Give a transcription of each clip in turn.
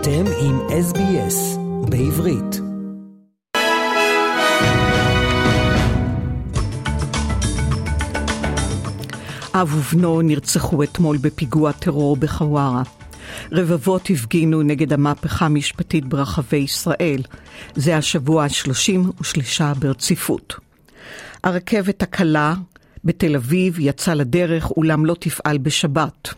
אתם עם SBS בעברית. אב ובנו נרצחו אתמול בפיגוע טרור בחווארה. רבבות הפגינו נגד המהפכה המשפטית ברחבי ישראל. זה השבוע ה-33 ברציפות. הרכבת הקלה בתל אביב יצא לדרך, אולם לא תפעל בשבת.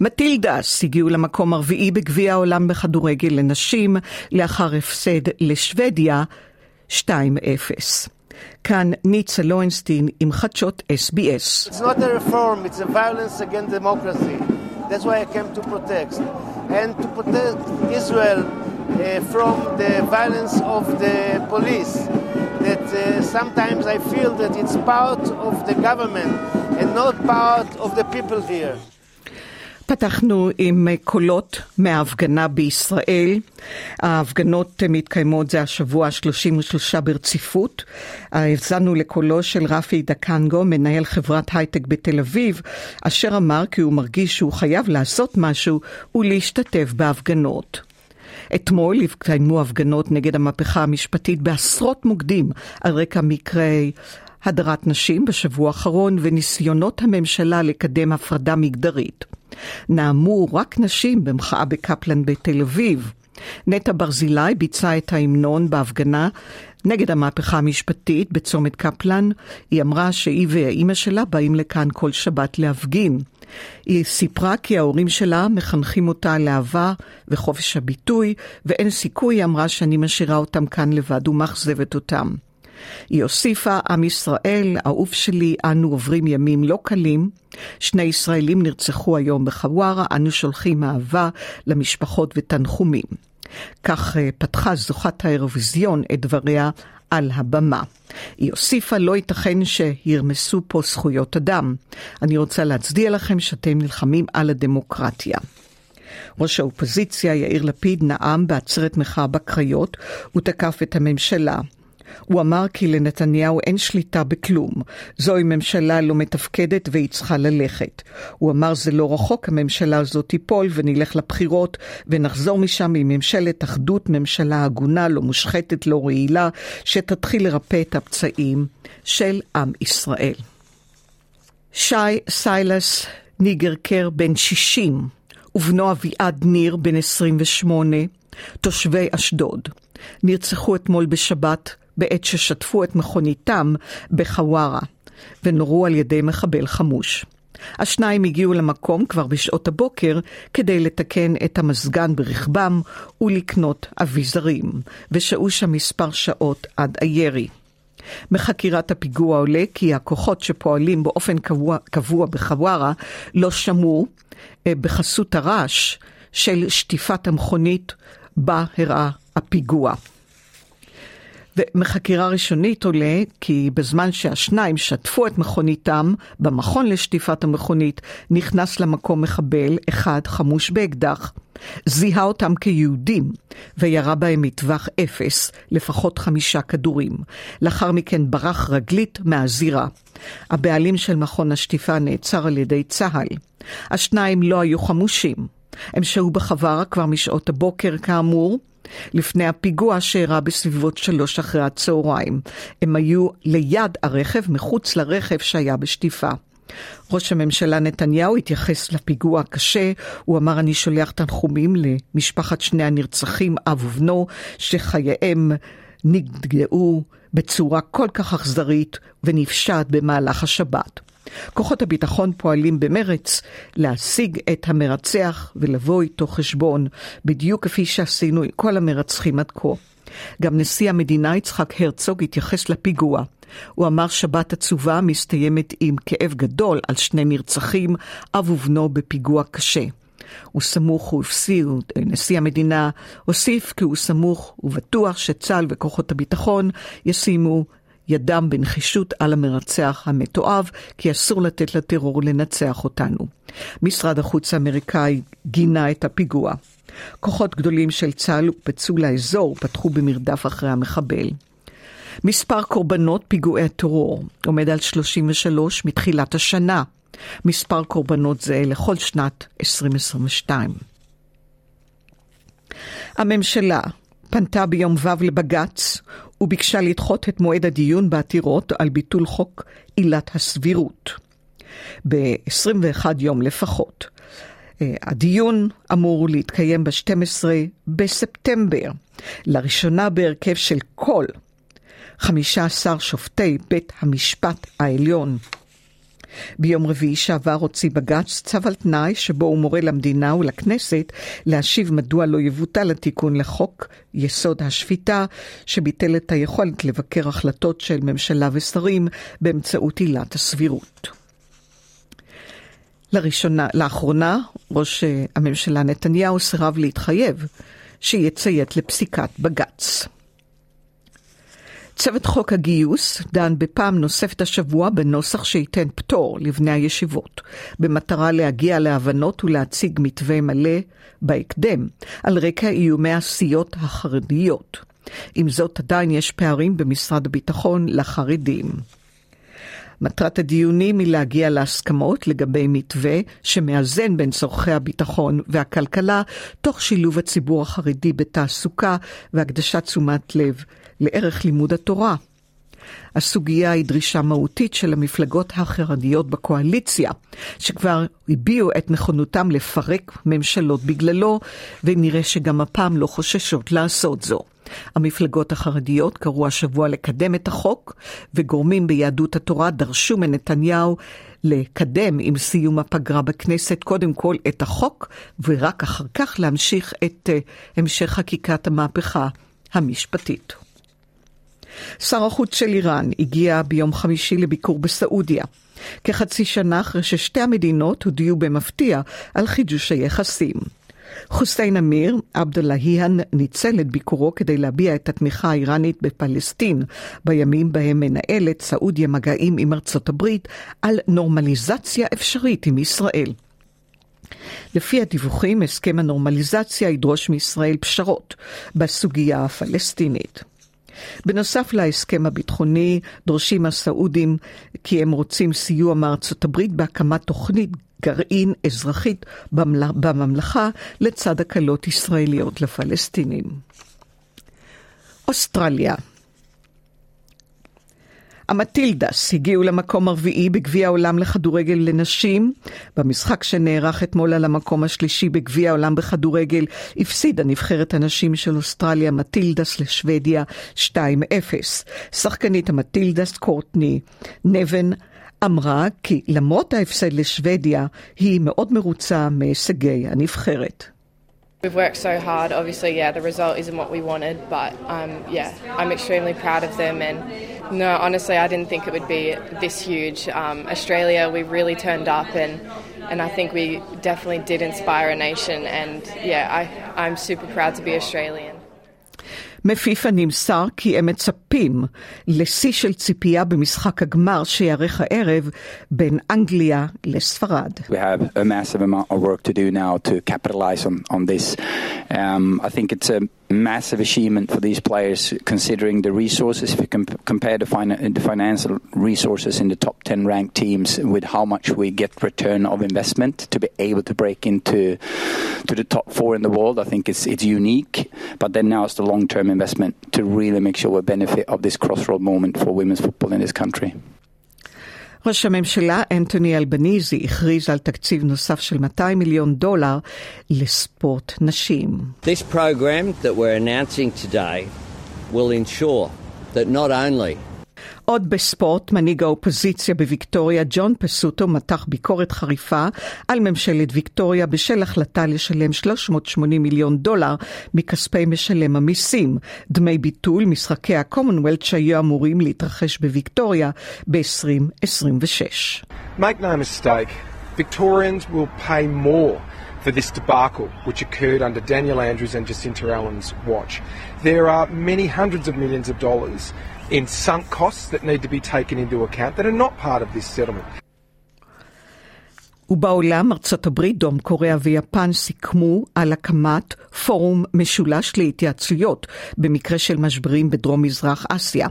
מטילדס הגיעו למקום הרביעי בגביע העולם בכדורגל לנשים, לאחר הפסד לשוודיה 2-0. כאן ניצה לוינסטין עם חדשות SBS. It's not a reform, it's a violence against democracy. That's why I came to protect. And to protect Israel uh, from the violence of the police. That uh, sometimes I feel that it's part of the government and not part of the people here. פתחנו עם קולות מההפגנה בישראל. ההפגנות מתקיימות זה השבוע ה-33 ברציפות. האזנו לקולו של רפי דקנגו, מנהל חברת הייטק בתל אביב, אשר אמר כי הוא מרגיש שהוא חייב לעשות משהו ולהשתתף בהפגנות. אתמול התקיימו הפגנות נגד המהפכה המשפטית בעשרות מוקדים על רקע מקרי הדרת נשים בשבוע האחרון וניסיונות הממשלה לקדם הפרדה מגדרית. נאמו רק נשים במחאה בקפלן בתל אביב. נטע ברזילי ביצעה את ההמנון בהפגנה נגד המהפכה המשפטית בצומת קפלן. היא אמרה שהיא והאימא שלה באים לכאן כל שבת להפגין. היא סיפרה כי ההורים שלה מחנכים אותה לאהבה וחופש הביטוי, ואין סיכוי, היא אמרה, שאני משאירה אותם כאן לבד ומאכזבת אותם. היא הוסיפה, עם ישראל, אהוב שלי, אנו עוברים ימים לא קלים. שני ישראלים נרצחו היום בחווארה, אנו שולחים אהבה למשפחות ותנחומים. כך אה, פתחה זוכת האירוויזיון את דבריה על הבמה. היא הוסיפה, לא ייתכן שירמסו פה זכויות אדם. אני רוצה להצדיע לכם שאתם נלחמים על הדמוקרטיה. ראש האופוזיציה יאיר לפיד נאם בעצרת מחאה בקריות ותקף את הממשלה. הוא אמר כי לנתניהו אין שליטה בכלום. זוהי ממשלה לא מתפקדת והיא צריכה ללכת. הוא אמר זה לא רחוק, הממשלה הזאת תיפול ונלך לבחירות ונחזור משם עם ממשלת אחדות, ממשלה הגונה, לא מושחתת, לא רעילה, שתתחיל לרפא את הפצעים של עם ישראל. שי סיילס ניגרקר בן 60 ובנו אביעד ניר בן 28, תושבי אשדוד, נרצחו אתמול בשבת בעת ששטפו את מכוניתם בחווארה ונורו על ידי מחבל חמוש. השניים הגיעו למקום כבר בשעות הבוקר כדי לתקן את המזגן ברכבם ולקנות אביזרים, ושהו שם מספר שעות עד הירי. מחקירת הפיגוע עולה כי הכוחות שפועלים באופן קבוע, קבוע בחווארה לא שמעו אה, בחסות הרעש של שטיפת המכונית בה הראה הפיגוע. ומחקירה ראשונית עולה כי בזמן שהשניים שטפו את מכוניתם במכון לשטיפת המכונית, נכנס למקום מחבל אחד חמוש באקדח. זיהה אותם כיהודים וירה בהם מטווח אפס, לפחות חמישה כדורים. לאחר מכן ברח רגלית מהזירה. הבעלים של מכון השטיפה נעצר על ידי צה"ל. השניים לא היו חמושים. הם שהו בחווארה כבר משעות הבוקר כאמור, לפני הפיגוע שאירע בסביבות שלוש אחרי הצהריים. הם היו ליד הרכב, מחוץ לרכב שהיה בשטיפה. ראש הממשלה נתניהו התייחס לפיגוע הקשה, הוא אמר אני שולח תנחומים למשפחת שני הנרצחים, אב ובנו, שחייהם נגדעו בצורה כל כך אכזרית ונפשעת במהלך השבת. כוחות הביטחון פועלים במרץ להשיג את המרצח ולבוא איתו חשבון, בדיוק כפי שעשינו עם כל המרצחים עד כה. גם נשיא המדינה יצחק הרצוג התייחס לפיגוע. הוא אמר שבת עצובה מסתיימת עם כאב גדול על שני נרצחים, אב ובנו בפיגוע קשה. הוא סמוך, הוא הפסיר, נשיא המדינה הוסיף כי הוא סמוך ובטוח שצה"ל וכוחות הביטחון ישימו ידם בנחישות על המרצח המתועב, כי אסור לתת לטרור לנצח אותנו. משרד החוץ האמריקאי גינה את הפיגוע. כוחות גדולים של צה"ל הוקפצו לאזור, פתחו במרדף אחרי המחבל. מספר קורבנות פיגועי הטרור עומד על 33 מתחילת השנה. מספר קורבנות זה לכל שנת 2022. הממשלה פנתה ביום ו' לבג"ץ וביקשה לדחות את מועד הדיון בעתירות על ביטול חוק עילת הסבירות ב-21 יום לפחות. אה, הדיון אמור להתקיים ב-12 בספטמבר, לראשונה בהרכב של כל 15 שופטי בית המשפט העליון. ביום רביעי שעבר הוציא בג"ץ צו על תנאי שבו הוא מורה למדינה ולכנסת להשיב מדוע לא יבוטל התיקון לחוק יסוד השפיטה, שביטל את היכולת לבקר החלטות של ממשלה ושרים באמצעות עילת הסבירות. לראשונה, לאחרונה, ראש אה, הממשלה נתניהו סירב להתחייב שיציית לפסיקת בג"ץ. צוות חוק הגיוס דן בפעם נוספת השבוע בנוסח שייתן פטור לבני הישיבות, במטרה להגיע להבנות ולהציג מתווה מלא בהקדם, על רקע איומי הסיעות החרדיות. עם זאת, עדיין יש פערים במשרד הביטחון לחרדים. מטרת הדיונים היא להגיע להסכמות לגבי מתווה שמאזן בין צורכי הביטחון והכלכלה, תוך שילוב הציבור החרדי בתעסוקה והקדשת תשומת לב לערך לימוד התורה. הסוגיה היא דרישה מהותית של המפלגות החרדיות בקואליציה, שכבר הביעו את נכונותם לפרק ממשלות בגללו, ונראה שגם הפעם לא חוששות לעשות זו. המפלגות החרדיות קראו השבוע לקדם את החוק, וגורמים ביהדות התורה דרשו מנתניהו לקדם עם סיום הפגרה בכנסת קודם כל את החוק, ורק אחר כך להמשיך את uh, המשך חקיקת המהפכה המשפטית. שר החוץ של איראן הגיע ביום חמישי לביקור בסעודיה. כחצי שנה אחרי ששתי המדינות הודיעו במפתיע על חידוש היחסים. חוסיין אמיר, עבדאללהיאן, ניצל את ביקורו כדי להביע את התמיכה האיראנית בפלסטין, בימים בהם מנהלת סעודיה מגעים עם ארצות הברית על נורמליזציה אפשרית עם ישראל. לפי הדיווחים, הסכם הנורמליזציה ידרוש מישראל פשרות בסוגיה הפלסטינית. בנוסף להסכם הביטחוני, דורשים הסעודים כי הם רוצים סיוע מארצות הברית בהקמת תוכנית גרעין אזרחית בממלכה לצד הקלות ישראליות לפלסטינים. אוסטרליה המטילדס הגיעו למקום הרביעי בגביע העולם לכדורגל לנשים. במשחק שנערך אתמול על המקום השלישי בגביע העולם בכדורגל, הפסידה נבחרת הנשים של אוסטרליה מטילדס לשוודיה 2-0. שחקנית המטילדס קורטני נבן אמרה כי למרות ההפסד לשוודיה, היא מאוד מרוצה מהישגי הנבחרת. We've worked so hard. Obviously, yeah, the result isn't what we wanted, but um, yeah, I'm extremely proud of them. And no, honestly, I didn't think it would be this huge. Um, Australia, we really turned up, and and I think we definitely did inspire a nation. And yeah, I, I'm super proud to be Australian. מפיפ"א נמסר כי הם מצפים לשיא של ציפייה במשחק הגמר שיארך הערב בין אנגליה לספרד. We have a massive amount of work to do now to capitalize on, on this. Um, I think it's a massive achievement for these players considering the resources. If you comp- compare the, fin- the, financial resources in the top 10 ranked teams with how much we get return of investment to be able to break into to the top four in the world, I think it's, it's unique. But then now it's the long term investment to really make sure we benefit of this crossroad moment for women's football in this country. ראש הממשלה אנטוני אלבניזי הכריז על תקציב נוסף של 200 מיליון דולר לספורט נשים. This program that we're announcing today will ensure that not only עוד בספורט, מנהיג האופוזיציה בוויקטוריה, ג'ון פסוטו, מתח ביקורת חריפה על ממשלת ויקטוריה בשל החלטה לשלם 380 מיליון דולר מכספי משלם המיסים, דמי ביטול משחקי הקומונוולט שהיו אמורים להתרחש בוויקטוריה ב-2026. Make no mistake, Victorians will pay more for this debacle which occurred under Daniel Andrews and Jacinta Allen's watch. There are many hundreds of millions of dollars in sunk costs that need to be taken into account that are not part of this settlement. ובעולם ארצות הברית, דרום קוריאה ויפן סיכמו על הקמת פורום משולש להתייעצויות במקרה של משברים בדרום מזרח אסיה.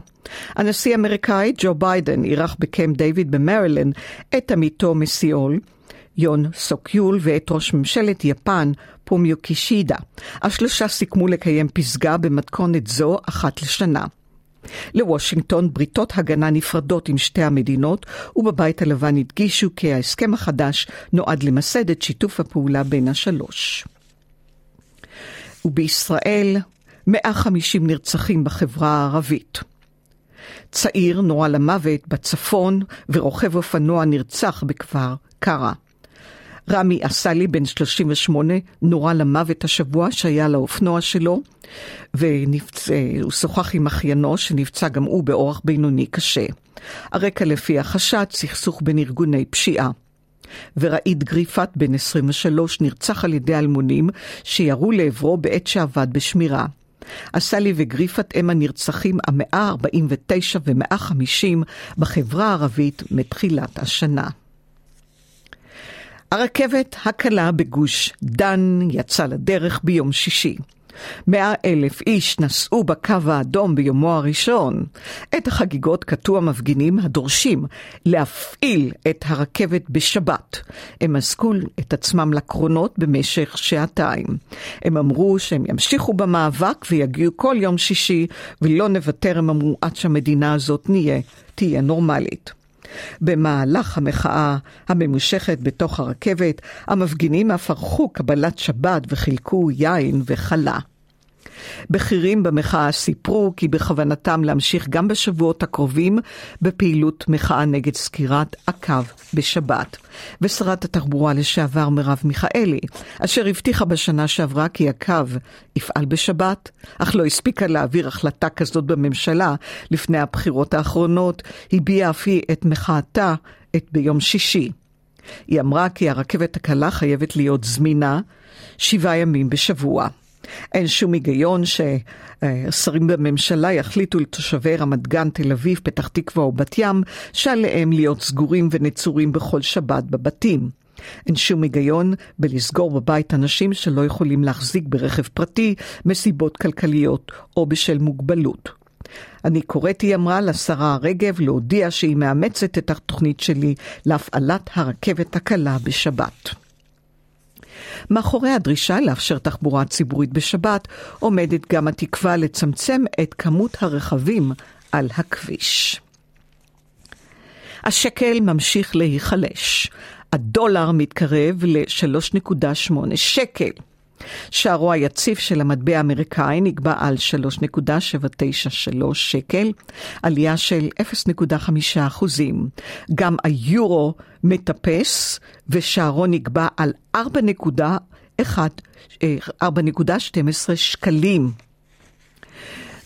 הנשיא האמריקאי ג'ו ביידן אירח בקמפ דיוויד במרילנד את עמיתו מסיול, יון סוקיול ואת ראש ממשלת יפן פומיו קישידה. השלושה סיכמו לקיים פסגה במתכונת זו אחת לשנה. לוושינגטון בריתות הגנה נפרדות עם שתי המדינות, ובבית הלבן הדגישו כי ההסכם החדש נועד למסד את שיתוף הפעולה בין השלוש. ובישראל, 150 נרצחים בחברה הערבית. צעיר נורה למוות בצפון ורוכב אופנוע נרצח בכפר קרא. רמי אסלי, בן 38, נורה למוות השבוע שהיה לאופנוע שלו, והוא שוחח עם אחיינו שנפצע גם הוא באורח בינוני קשה. הרקע לפי החשד, סכסוך בין ארגוני פשיעה. וראיד גריפת, בן 23, נרצח על ידי אלמונים שירו לעברו בעת שעבד בשמירה. אסלי וגריפת הם הנרצחים המאה ה-49 ו-150 בחברה הערבית מתחילת השנה. הרכבת הקלה בגוש דן יצאה לדרך ביום שישי. מאה אלף איש נסעו בקו האדום ביומו הראשון. את החגיגות קטעו המפגינים הדורשים להפעיל את הרכבת בשבת. הם עסקו את עצמם לקרונות במשך שעתיים. הם אמרו שהם ימשיכו במאבק ויגיעו כל יום שישי, ולא נוותר, הם אמרו, עד שהמדינה הזאת נהיה, תהיה נורמלית. במהלך המחאה הממושכת בתוך הרכבת, המפגינים אף ערכו קבלת שבת וחילקו יין וחלה. בכירים במחאה סיפרו כי בכוונתם להמשיך גם בשבועות הקרובים בפעילות מחאה נגד סגירת הקו בשבת. ושרת התחבורה לשעבר מרב מיכאלי, אשר הבטיחה בשנה שעברה כי הקו יפעל בשבת, אך לא הספיקה להעביר החלטה כזאת בממשלה לפני הבחירות האחרונות, הביעה אף היא את מחאתה את ביום שישי. היא אמרה כי הרכבת הקלה חייבת להיות זמינה שבעה ימים בשבוע. אין שום היגיון ששרים בממשלה יחליטו לתושבי רמת גן, תל אביב, פתח תקווה או בת ים, שעליהם להיות סגורים ונצורים בכל שבת בבתים. אין שום היגיון בלסגור בבית אנשים שלא יכולים להחזיק ברכב פרטי מסיבות כלכליות או בשל מוגבלות. אני קוראת, היא אמרה, לשרה רגב להודיע שהיא מאמצת את התוכנית שלי להפעלת הרכבת הקלה בשבת. מאחורי הדרישה לאפשר תחבורה ציבורית בשבת עומדת גם התקווה לצמצם את כמות הרכבים על הכביש. השקל ממשיך להיחלש. הדולר מתקרב ל-3.8 שקל. שערו היציב של המטבע האמריקאי נקבע על 3.793 שקל, עלייה של 0.5 אחוזים. גם היורו מטפס ושערו נקבע על 4.12 אה, שקלים.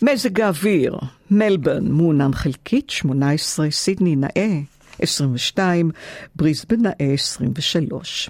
מזג האוויר, מלבורן מעונן חלקית, 18, סידני נאה, 22, בריסבן נאה, 23.